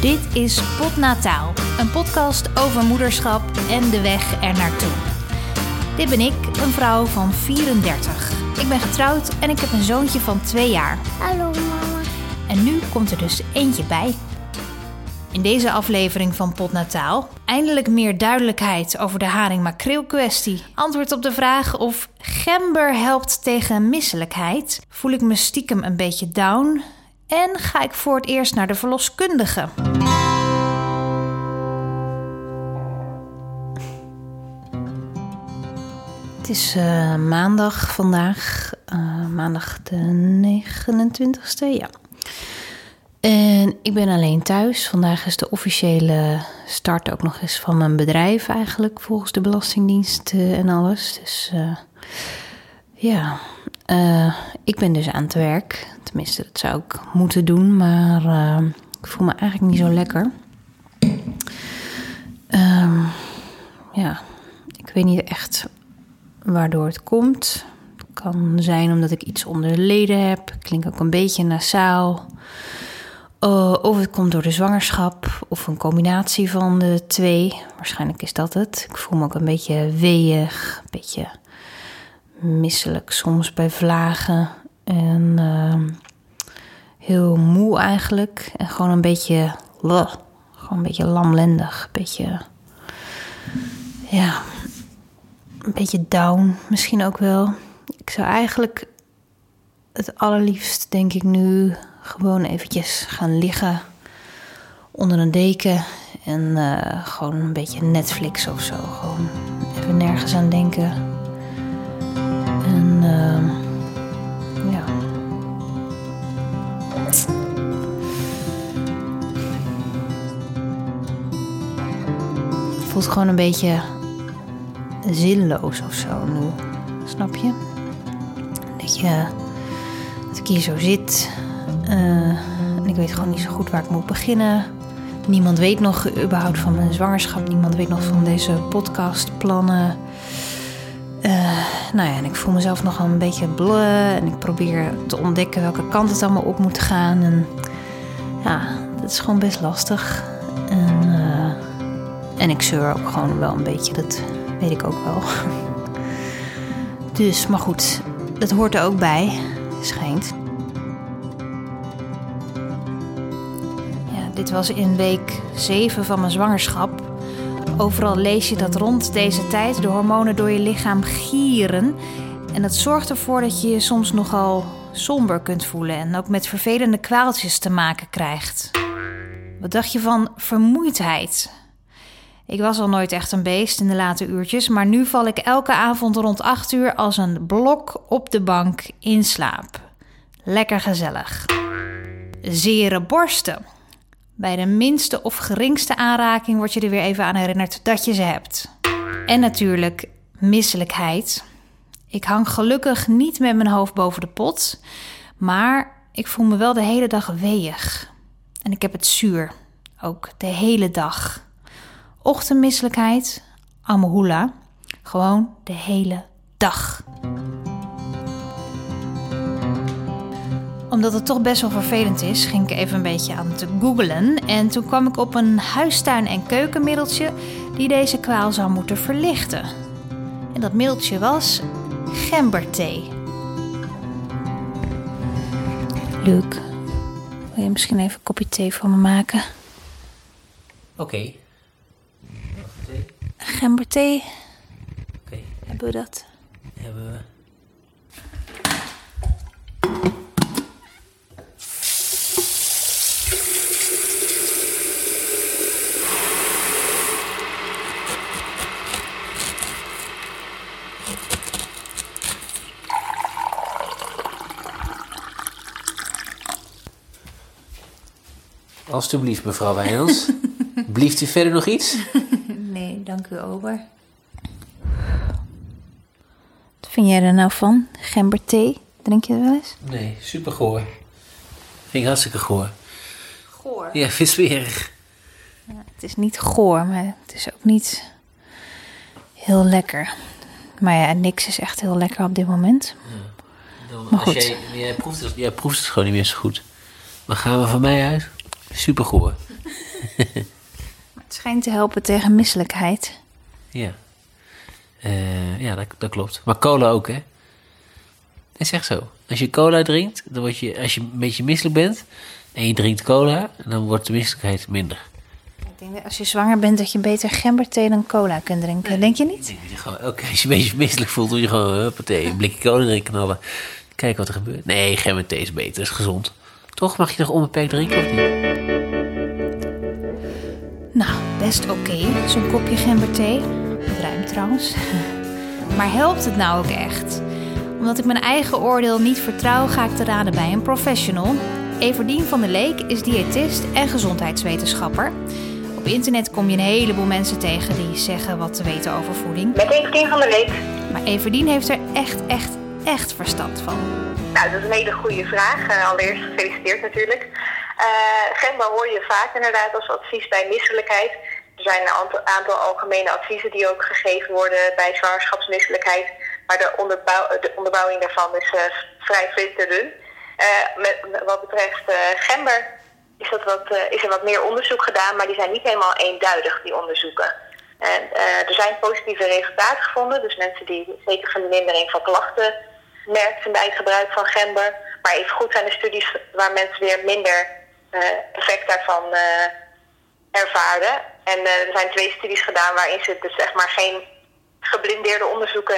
Dit is Potnataal, een podcast over moederschap en de weg er naartoe. Dit ben ik, een vrouw van 34. Ik ben getrouwd en ik heb een zoontje van 2 jaar. Hallo mama. En nu komt er dus eentje bij. In deze aflevering van Potnataal eindelijk meer duidelijkheid over de haring-makreel kwestie. Antwoord op de vraag of gember helpt tegen misselijkheid. Voel ik me stiekem een beetje down en ga ik voor het eerst naar de verloskundige. Het is eh, maandag vandaag, eh, maandag de 29ste, ja. En ik ben alleen thuis. Vandaag is de officiële start ook nog eens van mijn bedrijf eigenlijk, volgens de Belastingdienst eh, en alles. Dus ja, eh, ik ben dus aan het werk. Tenminste, dat zou ik moeten doen, maar eh, ik voel me eigenlijk niet zo lekker. Ehm, ja, ik weet niet echt waardoor het komt. Het kan zijn omdat ik iets onder de leden heb. Ik klink ook een beetje nasaal. Uh, of het komt door de zwangerschap of een combinatie van de twee. Waarschijnlijk is dat het. Ik voel me ook een beetje weeig, een beetje misselijk soms bij vlagen. En uh, heel moe eigenlijk. En gewoon een beetje, gewoon een beetje lamlendig. Een beetje, ja, een beetje down misschien ook wel. Ik zou eigenlijk het allerliefst, denk ik nu, gewoon eventjes gaan liggen onder een deken en uh, gewoon een beetje Netflix of zo. Gewoon even nergens aan denken. Uh, ja. Het voelt gewoon een beetje zinloos of zo nu. Snap je? Dat je dat ik hier zo zit uh, en ik weet gewoon niet zo goed waar ik moet beginnen. Niemand weet nog überhaupt van mijn zwangerschap. Niemand weet nog van deze podcastplannen. Nou ja, en ik voel mezelf nog een beetje bleh. En ik probeer te ontdekken welke kant het allemaal op moet gaan. En ja, dat is gewoon best lastig. En, uh, en ik zeur ook gewoon wel een beetje. Dat weet ik ook wel. Dus, maar goed, dat hoort er ook bij, schijnt. Dit was in week 7 van mijn zwangerschap. Overal lees je dat rond deze tijd de hormonen door je lichaam gieren. En dat zorgt ervoor dat je je soms nogal somber kunt voelen en ook met vervelende kwaaltjes te maken krijgt. Wat dacht je van vermoeidheid? Ik was al nooit echt een beest in de late uurtjes, maar nu val ik elke avond rond 8 uur als een blok op de bank in slaap. Lekker gezellig. Zere borsten. Bij de minste of geringste aanraking word je er weer even aan herinnerd dat je ze hebt. En natuurlijk misselijkheid. Ik hang gelukkig niet met mijn hoofd boven de pot, maar ik voel me wel de hele dag weeig. En ik heb het zuur, ook de hele dag. Ochtendmisselijkheid, amahula, gewoon de hele dag. Omdat het toch best wel vervelend is, ging ik even een beetje aan het googlen. En toen kwam ik op een huistuin- en keukenmiddeltje die deze kwaal zou moeten verlichten. En dat middeltje was gemberthee. Luc, wil je misschien even een kopje thee voor me maken? Oké. Okay. Gemberthee, Oké, okay. hebben we dat? hebben we. Alsjeblieft, mevrouw Wijnands. Blieft u verder nog iets? Nee, dank u, Ober. Wat vind jij er nou van? Gemberthee? Drink je er wel eens? Nee, super goor. Vind ik hartstikke goor. Goor? Ja, viswerig. Ja, het is niet goor, maar het is ook niet heel lekker. Maar ja, niks is echt heel lekker op dit moment. Dan, Maar als goed. Jij, jij, proeft het, jij proeft het gewoon niet meer zo goed. Maar gaan we van mij uit? Super goor. Maar het schijnt te helpen tegen misselijkheid. Ja. Eh, ja, dat, dat klopt. Maar cola ook, hè? Het is echt zo. Als je cola drinkt, dan word je, als je een beetje misselijk bent en je drinkt cola, dan wordt de misselijkheid minder. Ik denk dat als je zwanger bent dat je beter gemberthee dan cola kunt drinken. Denk je niet? Oké, als je een beetje misselijk voelt, moet je gewoon huppatee, een blikje cola erin knallen. Kijken wat er gebeurt. Nee, gemberthee is beter, is gezond. Toch mag je nog onbeperkt drinken of niet? Nou, best oké, zo'n kopje gemberthee. Het ruimt trouwens. Maar helpt het nou ook echt? Omdat ik mijn eigen oordeel niet vertrouw, ga ik te raden bij een professional. Everdien van der Leek is diëtist en gezondheidswetenschapper. Op internet kom je een heleboel mensen tegen die zeggen wat te weten over voeding. Met Everdien van der Leek. Maar Everdien heeft er echt, echt, echt verstand van. Nou, dat is een hele goede vraag. Eh, allereerst gefeliciteerd natuurlijk. Uh, Gemba hoor je vaak inderdaad als advies bij misselijkheid. Er zijn een aantal, algemene adviezen die ook gegeven worden bij zwangerschapsmisselijkheid. Maar de, de onderbouwing daarvan is uh, vrij flinterdun. met, wat betreft gember is, dat wat, er wat meer onderzoek gedaan, maar die zijn niet helemaal eenduidig, die onderzoeken. En, er zijn positieve resultaten gevonden, dus mensen die zeker vermindering van klachten merkten bij het gebruik van gember. Maar even goed zijn er studies waar mensen weer minder uh, effect daarvan uh, ervaarden. En uh, er zijn twee studies gedaan waarin ze dus zeg maar geen geblindeerde onderzoeken,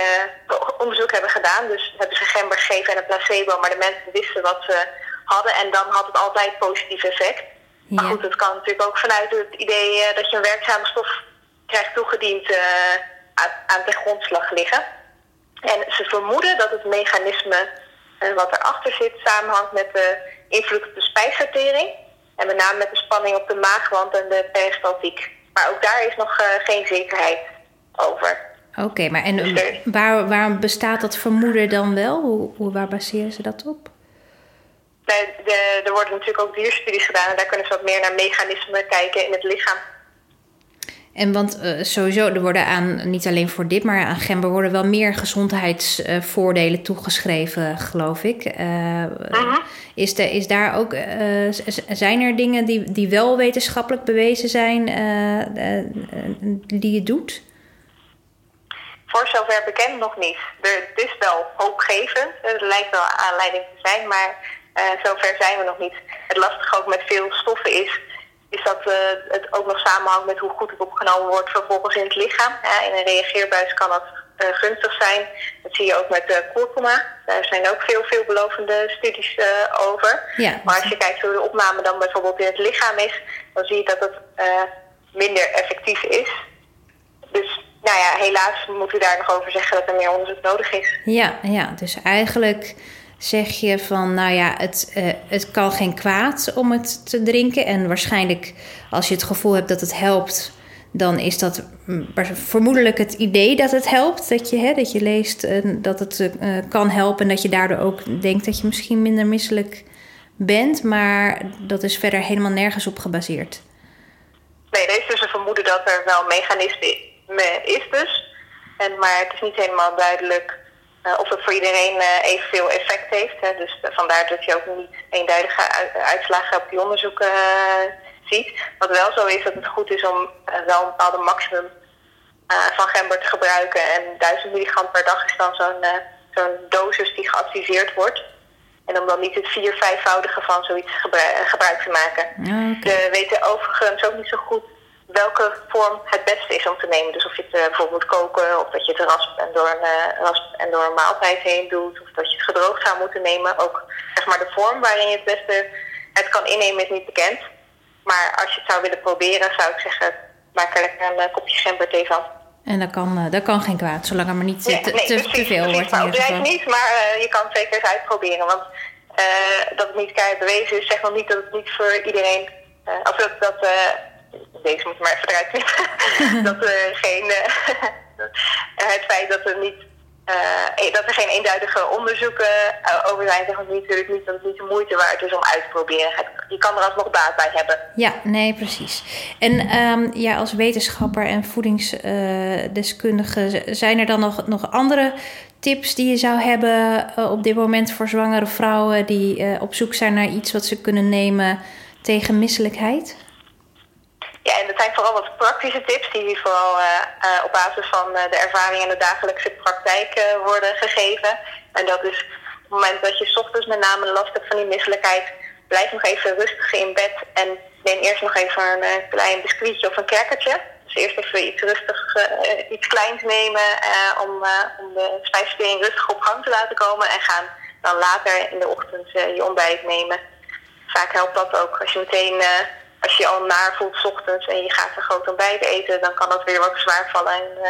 onderzoek hebben gedaan. Dus hebben ze gember gegeven en een placebo, maar de mensen wisten wat ze hadden. En dan had het altijd positief effect. Ja. Maar goed, het kan natuurlijk ook vanuit het idee dat je een werkzame stof krijgt toegediend aan, aan de grondslag liggen. En ze vermoeden dat het mechanisme uh, wat erachter zit samenhangt met de invloed op de spijsvertering. En met name met de spanning op de maagwand en de peristaltiek. Maar ook daar is nog uh, geen zekerheid over. Oké, okay, maar en dus er, waar, waar bestaat dat vermoeden dan wel? Hoe, hoe, waar baseren ze dat op? De, de, er worden natuurlijk ook dierstudies gedaan en daar kunnen ze wat meer naar mechanismen kijken in het lichaam. En want uh, sowieso, er worden aan, niet alleen voor dit, maar aan gember worden wel meer gezondheidsvoordelen toegeschreven, geloof ik. Uh, is, de, is daar ook, zijn er dingen die, die wel wetenschappelijk bewezen zijn, die je doet? Voor zover bekend nog niet. Er, het is wel hoopgevend, het lijkt wel aanleiding te zijn, maar zover zijn we nog niet. Het lastige ook met veel stoffen is is dat uh, het ook nog samenhangt met hoe goed het opgenomen wordt vervolgens in het lichaam. Ja, in een reageerbuis kan dat uh, gunstig zijn. Dat zie je ook met uh, kurkuma. Daar zijn ook veel veelbelovende studies over. Ja, maar als je kijkt hoe de opname dan bijvoorbeeld in het lichaam is, dan zie je dat het minder effectief is. Dus nou ja, helaas moet u daar nog over zeggen dat er meer onderzoek nodig is. Ja, ja dus eigenlijk zeg je van, nou ja, het, uh, het kan geen kwaad om het te drinken. En waarschijnlijk als je het gevoel hebt dat het helpt, dan is dat vermoedelijk het idee dat het helpt. Dat je, hè, dat je leest dat het uh, kan helpen en dat je daardoor ook denkt dat je misschien minder misselijk bent. Maar dat is verder helemaal nergens op gebaseerd. Nee, er is dus een vermoeden dat er wel een mechanisme is dus. En, maar het is niet helemaal duidelijk of het voor iedereen uh, evenveel effect heeft. Hè. Dus vandaar dat je ook niet eenduidige uitslagen op die onderzoeken ziet. Wat wel zo is dat het goed is om wel een bepaalde maximum van gember te gebruiken. En 1000 milligram per dag is dan zo'n zo'n dosis die geadviseerd wordt. En om dan niet het vier, vijfvoudige van zoiets gebruik, gebruik te maken. Okay. We weten overigens ook niet zo goed welke vorm het beste is om te nemen. Dus of je het uh, bijvoorbeeld moet koken, of dat je het rasp en door een, uh, rasp en door een maaltijd heen doet, of dat je het gedroogd zou moeten nemen. Ook zeg maar, de vorm waarin je het beste het kan innemen is niet bekend. Maar als je het zou willen proberen, zou ik zeggen, maak er lekker een uh, kopje gemberthee van. En dat kan, dat kan geen kwaad, zolang er maar niet nee, te, nee, te, precies, te veel precies, wordt. Maar niet, maar je kan het zeker eens uitproberen. Want dat het niet keihard bewezen is, zegt nog niet dat het niet voor iedereen... of dat... dat deze moet maar even eruit knippen. dat er geen. Uh, het feit dat er niet. Uh, dat er geen eenduidige onderzoeken uh, over zijn, zegt natuurlijk niet dat het niet de moeite waard is om uit te proberen. Je kan er alsnog baat bij hebben. Ja, nee, precies. En um, ja, als wetenschapper en voedingsdeskundige, zijn er dan nog, nog andere tips die je zou hebben op dit moment voor zwangere vrouwen die op zoek zijn naar iets wat ze kunnen nemen tegen misselijkheid? Zijn vooral wat praktische tips die vooral op basis van de ervaring en de dagelijkse praktijk worden gegeven. En dat is op het moment dat je ochtends met name last hebt van die misselijkheid, blijf nog even rustig in bed en neem eerst nog even een klein biscuitje of een kerkertje. Dus eerst even iets rustig, iets kleins nemen om, om de spijsvertering rustig op gang te laten komen en gaan dan later in de ochtend je ontbijt nemen. Vaak helpt dat ook als je meteen als je al naar voelt s ochtends en je gaat een groot ontbijt eten, dan kan dat weer wat zwaar vallen en uh,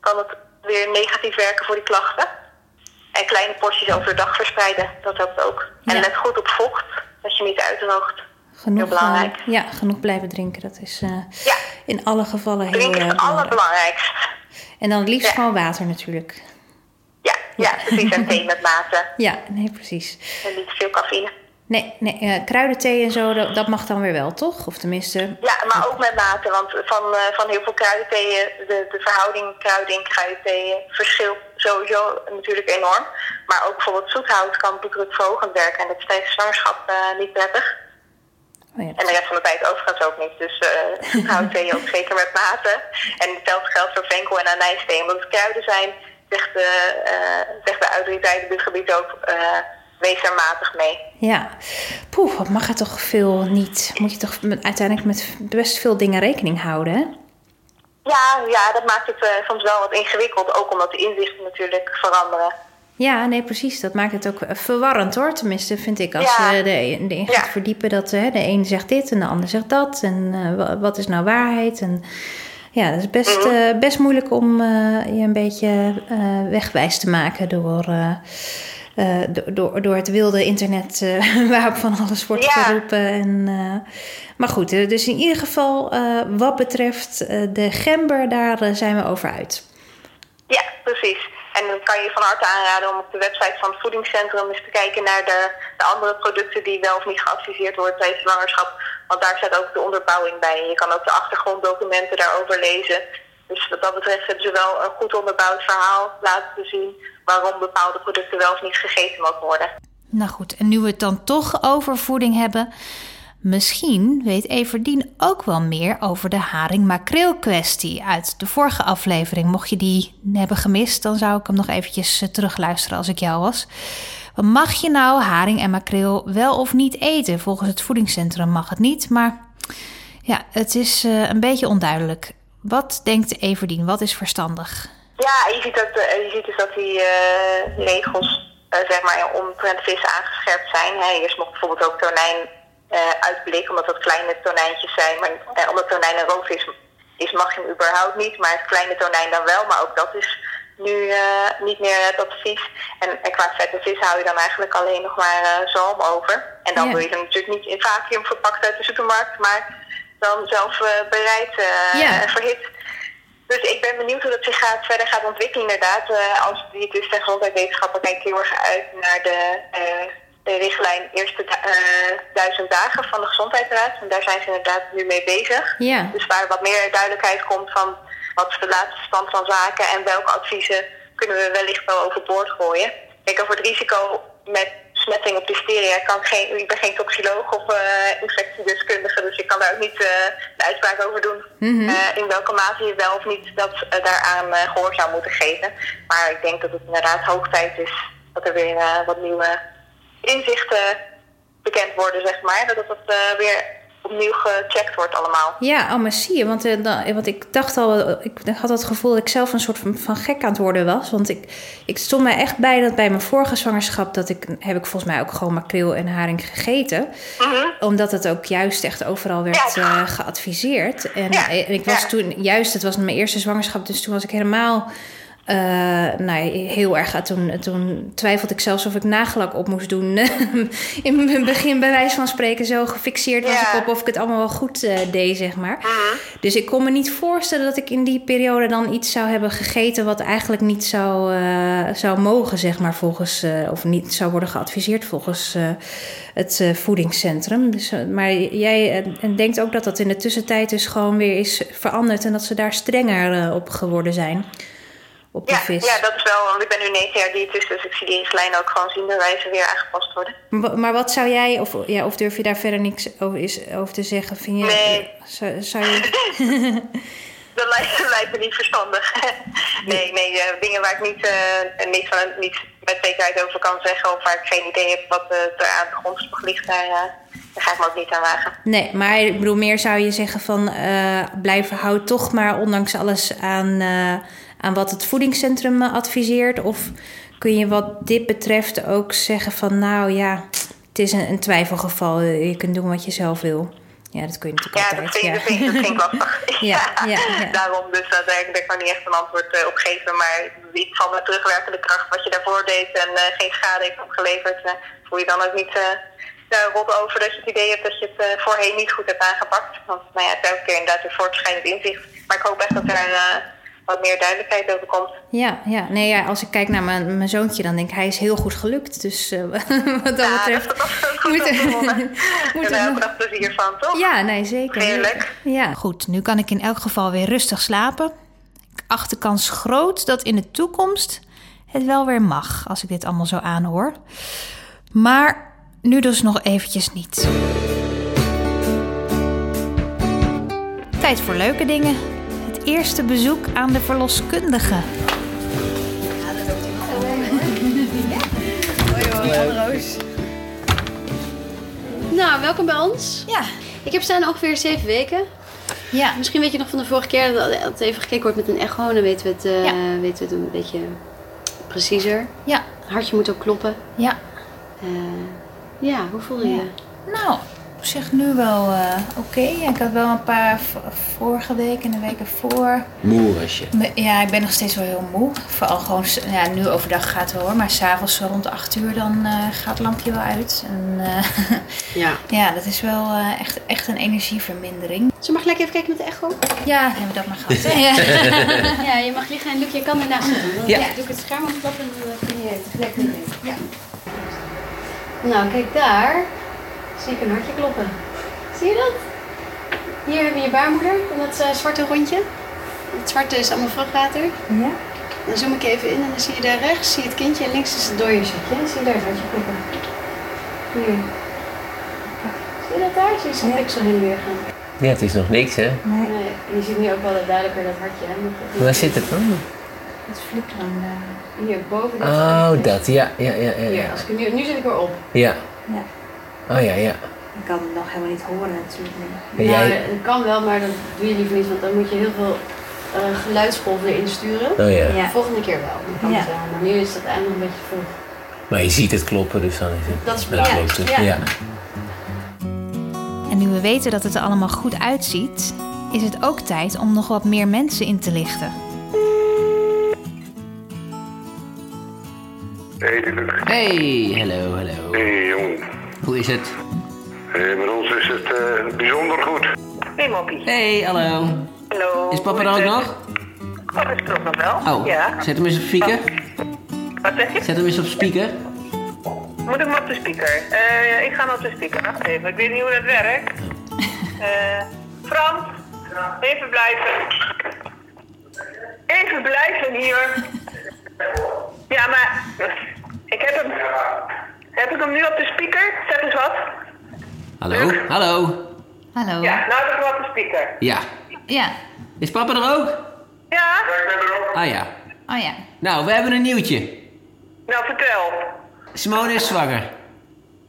kan het weer negatief werken voor die klachten. En kleine porties overdag verspreiden, dat helpt ook. En let goed op vocht, dat je niet uitdroogt. Genoeg, heel belangrijk. Uh, ja, genoeg blijven drinken. Dat is uh, ja. in alle gevallen heel Drinken is het allerbelangrijkst. En dan het liefst ja. gewoon water natuurlijk. Ja, ja. ja precies. En thee met mate. Ja, nee, precies. En niet veel cafeïne. Nee, nee uh, kruidenthee en zo, dat, dat, mag dan weer wel, toch? Of tenminste... Ja, maar ook met mate. Want van, uh, van heel veel kruidentheeën, de, de verhouding kruiden in kruidentheeën verschilt sowieso natuurlijk enorm. Maar ook bijvoorbeeld zoethout kan bloeddrukverhogend werken. En dat is tijdens zwangerschap uh, niet prettig. Oh ja. En de rest van de tijd overigens ook niet. Dus zoethoutthee ook zeker met mate. En hetzelfde geldt voor venkel en anijsthee. Omdat het kruiden zijn, zegt de, zegt de autoriteit op dit gebied ook wees er matig mee. Ja, poeh, wat mag er toch veel niet? Moet je toch met, uiteindelijk met best veel dingen rekening houden, hè? Ja, ja dat maakt het uh, soms wel wat ingewikkeld, ook omdat de inzichten natuurlijk veranderen. Ja, nee, precies. Dat maakt het ook eh, verwarrend hoor. Tenminste, vind ik. Als je de, de gaat ja. verdiepen, dat de een zegt dit en de ander zegt dat. En uh, wat is nou waarheid? En ja, dat is best, mm -hmm. best moeilijk om je een beetje wegwijs te maken door uh, door, door het wilde internet uh, waarop van alles wordt ja. geroepen. En, uh, maar goed, dus in ieder geval wat betreft de gember, daar zijn we over uit. Ja, precies. En dan kan je van harte aanraden om op de website van het voedingscentrum eens te kijken naar de, de andere producten die wel of niet geadviseerd worden tijdens zwangerschap. Want daar staat ook de onderbouwing bij. En je kan ook de achtergronddocumenten daarover lezen. Dus wat dat betreft hebben ze wel een goed onderbouwd verhaal laten zien waarom bepaalde producten wel of niet gegeten mogen worden. Nou goed, en nu we het dan toch over voeding hebben, misschien weet Everdien ook wel meer over de haring-makreel kwestie uit de vorige aflevering. Mocht je die hebben gemist, dan zou ik hem nog eventjes eh, terugluisteren als ik jou was. Mag je nou haring en makreel wel of niet eten? Volgens het voedingscentrum mag het niet, maar ja, het is uh, een beetje onduidelijk. Wat denkt Everdien? Wat is verstandig? Ja, je ziet, dat, je ziet dus dat die uh, regels uh, zeg maar, omtrent vis aangescherpt zijn. Hè. Eerst mocht bijvoorbeeld ook tonijn uh, uitblikken, omdat dat kleine tonijntjes zijn. Maar omdat tonijn een roofvis is, mag je hem überhaupt niet. Maar het kleine tonijn dan wel, maar ook dat is nu niet meer het advies. En, en qua vette vis hou je dan eigenlijk alleen nog maar zalm over. En dan ja. wil je hem natuurlijk niet in vacuüm verpakt uit de supermarkt, maar dan zelf bereid ja. verhit. Dus ik ben benieuwd hoe dat zich gaat, verder gaat ontwikkelen inderdaad. Uh, als diëtist en gezondheidswetenschapper kijk ik heel erg uit naar de, de richtlijn eerste duizend dagen van de Gezondheidsraad. En daar zijn ze inderdaad nu mee bezig. Ja. Dus waar wat meer duidelijkheid komt van wat is de laatste stand van zaken en welke adviezen kunnen we wellicht wel overboord gooien. Kijk, over het risico met smetting op listeria kan ik geen, ik ben geen toxoloog of uh, infectiedeskundige, dus ik kan daar ook niet uh, de uitspraak over doen. Mm -hmm. uh, in welke mate je wel of niet dat daaraan gehoor zou moeten geven. Maar ik denk dat het inderdaad hoog tijd is dat er weer wat nieuwe inzichten bekend worden, zeg maar. Dat het weer opnieuw gecheckt wordt allemaal. Ja, oh, maar zie je. Want, uh, want ik dacht al, ik had het gevoel dat ik zelf een soort van, van gek aan het worden was. Want ik, ik stond mij echt bij dat bij mijn vorige zwangerschap... dat ik, heb ik volgens mij ook gewoon makreel en haring gegeten. Mm -hmm. Omdat het ook juist echt overal werd ja. uh, geadviseerd. En, ja. en ik was ja. toen, juist, het was mijn eerste zwangerschap... dus toen was ik helemaal uh, nou, heel erg. Toen, toen twijfelde ik zelfs of ik nagelak op moest doen. in het begin, bij wijze van spreken, zo gefixeerd was ik op of ik het allemaal wel goed uh, deed, zeg maar. Uh -huh. Dus ik kon me niet voorstellen dat ik in die periode dan iets zou hebben gegeten wat eigenlijk niet zou, uh, zou mogen, zeg maar, volgens, of niet zou worden geadviseerd volgens het voedingscentrum. Dus, maar jij denkt ook dat dat in de tussentijd dus gewoon weer is veranderd en dat ze daar strenger op geworden zijn. Op de Ja, vis. ja, dat is wel, want ik ben nu negen jaar diëtist, dus ik zie die richtlijnen ook gewoon zien dat ze weer aangepast worden. Wa- Maar wat zou jij, of, ja, of durf je daar verder niks over, is, over te zeggen? Vind je, Nee. zou, zou je, Dat lijkt, dat lijkt me niet verstandig. nee, nee, eh, dingen waar ik niet, eh, niks van, niet met zekerheid over kan zeggen, of waar ik geen idee heb wat eh, er aan de grondslag ligt, daar, daar ga ik me ook niet aan wagen. nee, maar ik bedoel, meer zou je zeggen van eh blijf, houd toch maar ondanks alles aan, aan wat het voedingscentrum eh, adviseert? Of kun je wat dit betreft ook zeggen van nou ja, het is een, een twijfelgeval, eh, je kunt doen wat je zelf wil? Ja, dat kun je natuurlijk Ja, altijd. dat vind, dat vind, dat vind ik lastig. Ja, ja, ja. Daarom, dus uh, daar, daar kan ik niet echt een antwoord uh, op geven. Maar iets van de terugwerkende kracht wat je daarvoor deed en uh, geen schade heeft opgeleverd, voel je dan ook niet rot over dat je het idee hebt dat je het voorheen niet goed hebt aangepakt. Want nou ja, het is elke keer inderdaad een voortschrijdend inzicht. Maar ik hoop echt dat er wat meer duidelijkheid over komt. Ja, ja. Nee, ja, als ik kijk naar mijn, mijn zoontje, dan denk ik, hij is heel goed gelukt. Dus uh, wat dat ja, betreft... Dat, goed moet er, moet er dag plezier van, toch? Ja, nee, zeker. Heerlijk. Ja. Goed, nu kan ik in elk geval weer rustig slapen. Ik acht de kans groot dat in de toekomst het wel weer mag, als ik dit allemaal zo aanhoor. Maar nu dus nog eventjes niet. Tijd voor leuke dingen. Eerste bezoek aan de verloskundige. Nou, welkom bij ons. Ja. Ik heb staan ongeveer zeven weken. Ja. Misschien weet je nog van de vorige keer dat het even gekeken wordt met een echo. Dan weten we het, uh, Ja. weten we het een beetje preciezer. Ja. Hartje moet ook kloppen. Ja. Uh, ja, hoe voel je Ja. je? Nou, op zich nu wel uh, oké. Okay. Ik had wel een paar vorige week en de weken voor. Moe was je. Ja, ik ben nog steeds wel heel moe. Vooral gewoon, ja, nu overdag gaat het wel hoor. Maar s'avonds rond 8 uur dan uh, gaat het lampje wel uit. En, uh, ja. ja, dat is wel uh, echt, echt een energievermindering. Zo mag gelijk even kijken met de echo? Ja, hebben we dat maar gehad. ja. ja, je mag liggen en Luc, je kan ernaast zitten. Ja. ja. Doe ik het scherm opklappen en dan kun je tegelijkertijd Ja. Nou, kijk daar. Zie ik een hartje kloppen. Zie je dat? Hier hebben we je baarmoeder, dat uh, zwarte rondje. Het zwarte is allemaal vruchtwater. Ja. Dan zoom ik even in en dan zie je daar rechts zie je het kindje en links is het dooierzakje. Zie je daar het hartje kloppen. Hier. Zie je dat daar? Zie je zo'n ja. pixel heen weer gaan. Ja, het is nog niks hè? Nee. nee. Je ziet nu ook wel duidelijker dat hartje. Hè? Waar zit het dan? Het dan. Uh... Hier boven. Dat oh, dat. Ja, ja, ja. ja, Hier, als ik nu, nu zit ik erop. Ja. ja. Oh ja, ja. Ik kan het nog helemaal niet horen natuurlijk. Nee. Ja, jij... dat kan wel, maar dat doe je liever niet, want dan moet je heel veel uh, geluidsgolven erin sturen. Oh ja. ja. Volgende keer wel, dan kan ja. het wel. Maar nu is dat eigenlijk nog een beetje vroeg. Maar je ziet het kloppen, dus dan is het... Dat is het. Ja. ja. En nu we weten dat het er allemaal goed uitziet, is het ook tijd om nog wat meer mensen in te lichten. Hey. Hey, hallo, hallo. Hey, jong. Hoe is het? Hey, met ons is het uh, bijzonder goed. Hey, Moppie. Hey, hallo. Hallo. Is papa er ook nog? Papa is er ook nog wel. Oh, ja. zet hem eens op speaker. Wat zeg je? Zet hem eens op speaker. Moet ik hem op de speaker? Uh, ik ga hem op de speaker. Wacht even, ik weet niet hoe dat werkt. Uh, Frans, even blijven. Even blijven hier. Ja, maar ik heb hem. Heb ik hem nu op de speaker? Zeg eens wat. Hallo? Hallo? Hallo. Ja, nou heb ik hem op de speaker. Ja. Ja. Is papa er ook? Ja. Ja, ik ben er ook. Ah ja. Oh ja. Nou, we hebben een nieuwtje. Nou, vertel. Simone is zwanger.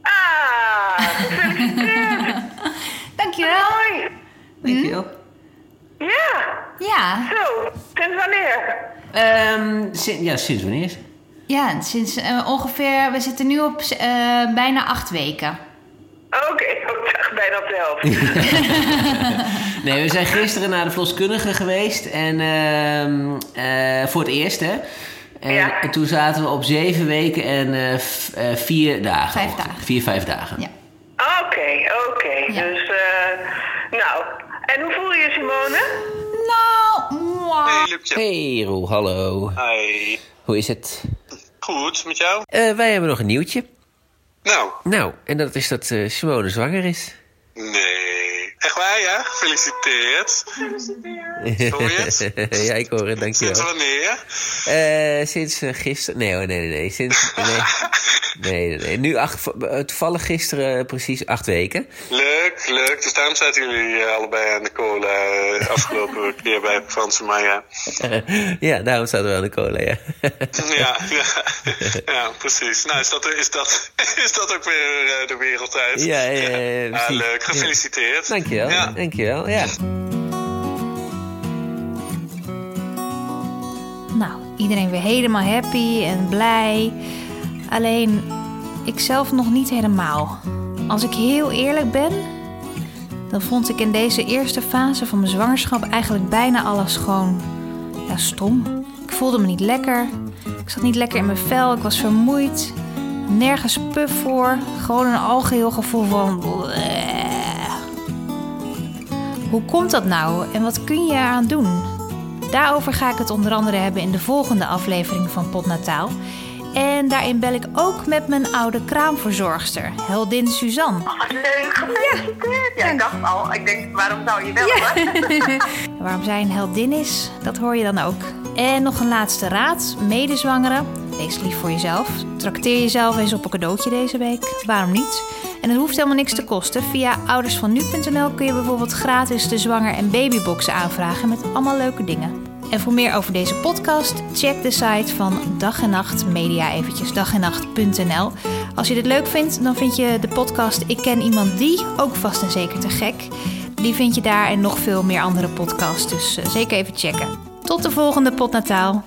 Ah, gefeliciteerd. Dankjewel. Mooi. Dankjewel. Ja. Ja. Zo, sinds wanneer? Um, sin ja, sinds wanneer? Ja, sinds uh, ongeveer, we zitten nu op uh, bijna acht weken. Oké, okay. ik dacht bijna op de helft. nee, we zijn gisteren naar de verloskundige geweest. En uh, uh, voor het eerst, hè. En, ja. en, toen zaten we op zeven weken en uh, vier dagen. Vijf dagen. Vier, vijf dagen. Ja. Oké, okay, oké. Okay. Ja. Dus, nou. En hoe voel je je, Simone? Nou, wow. Hey, Lupje. Hey, Roel, hallo. Hi. Hoe is het? Goed, met jou? Uh, wij hebben nog een nieuwtje. Nou? Nou, en dat is dat uh, Simone zwanger is. Nee, echt waar, ja? Gefeliciteerd. Hoor je het? ja, ik hoor het, Sinds dankjewel. wanneer? Eh sinds eh, gisteren... Nee nee, nee, nee. Sinds... Nee, nee, nee. nee. Nu acht, eh, toevallig gisteren precies acht weken. Leuk, leuk. Dus daarom zaten jullie allebei aan de cola afgelopen keer bij Frans en Maya. ja, daarom zaten we aan de cola, ja. Ja, ja, ja, precies. Nou, is dat, is dat, is dat ook weer de wereldtijd? Ja, ja, ja, ja, Ah, leuk. Gefeliciteerd. Dankjewel, Ja. dankjewel, ja. Nou, iedereen weer helemaal happy en blij. Alleen, ik zelf nog niet helemaal. Als ik heel eerlijk ben, dan vond ik in deze eerste fase van mijn zwangerschap eigenlijk bijna alles gewoon ja, stom. Ik voelde me niet lekker. Ik zat niet lekker in mijn vel. Ik was vermoeid. Nergens puf voor. Gewoon een algeheel gevoel van. Hoe komt dat nou en wat kun je eraan doen? Daarover ga ik het onder andere hebben in de volgende aflevering van Potnataal. En daarin bel ik ook met mijn oude kraamverzorgster, heldin Suzanne. Leuk, gefeliciteerd. Ja, ik dacht al, ik denk, waarom zou je? En waarom zij een heldin is, dat hoor je dan ook. En nog een laatste raad, medezwangeren. Wees lief voor jezelf. Trakteer jezelf eens op een cadeautje deze week. Waarom niet? En het hoeft helemaal niks te kosten. Via oudersvannu.nl kun je bijvoorbeeld gratis de zwanger- en babyboxen aanvragen met allemaal leuke dingen. En voor meer over deze podcast, check de site van Dag en Nacht Media eventjes, dagennacht.nl. Als je dit leuk vindt, dan vind je de podcast Ik ken iemand die ook vast en zeker te gek. Die vind je daar en nog veel meer andere podcasts, dus eh, zeker even checken. Tot de volgende potnataal.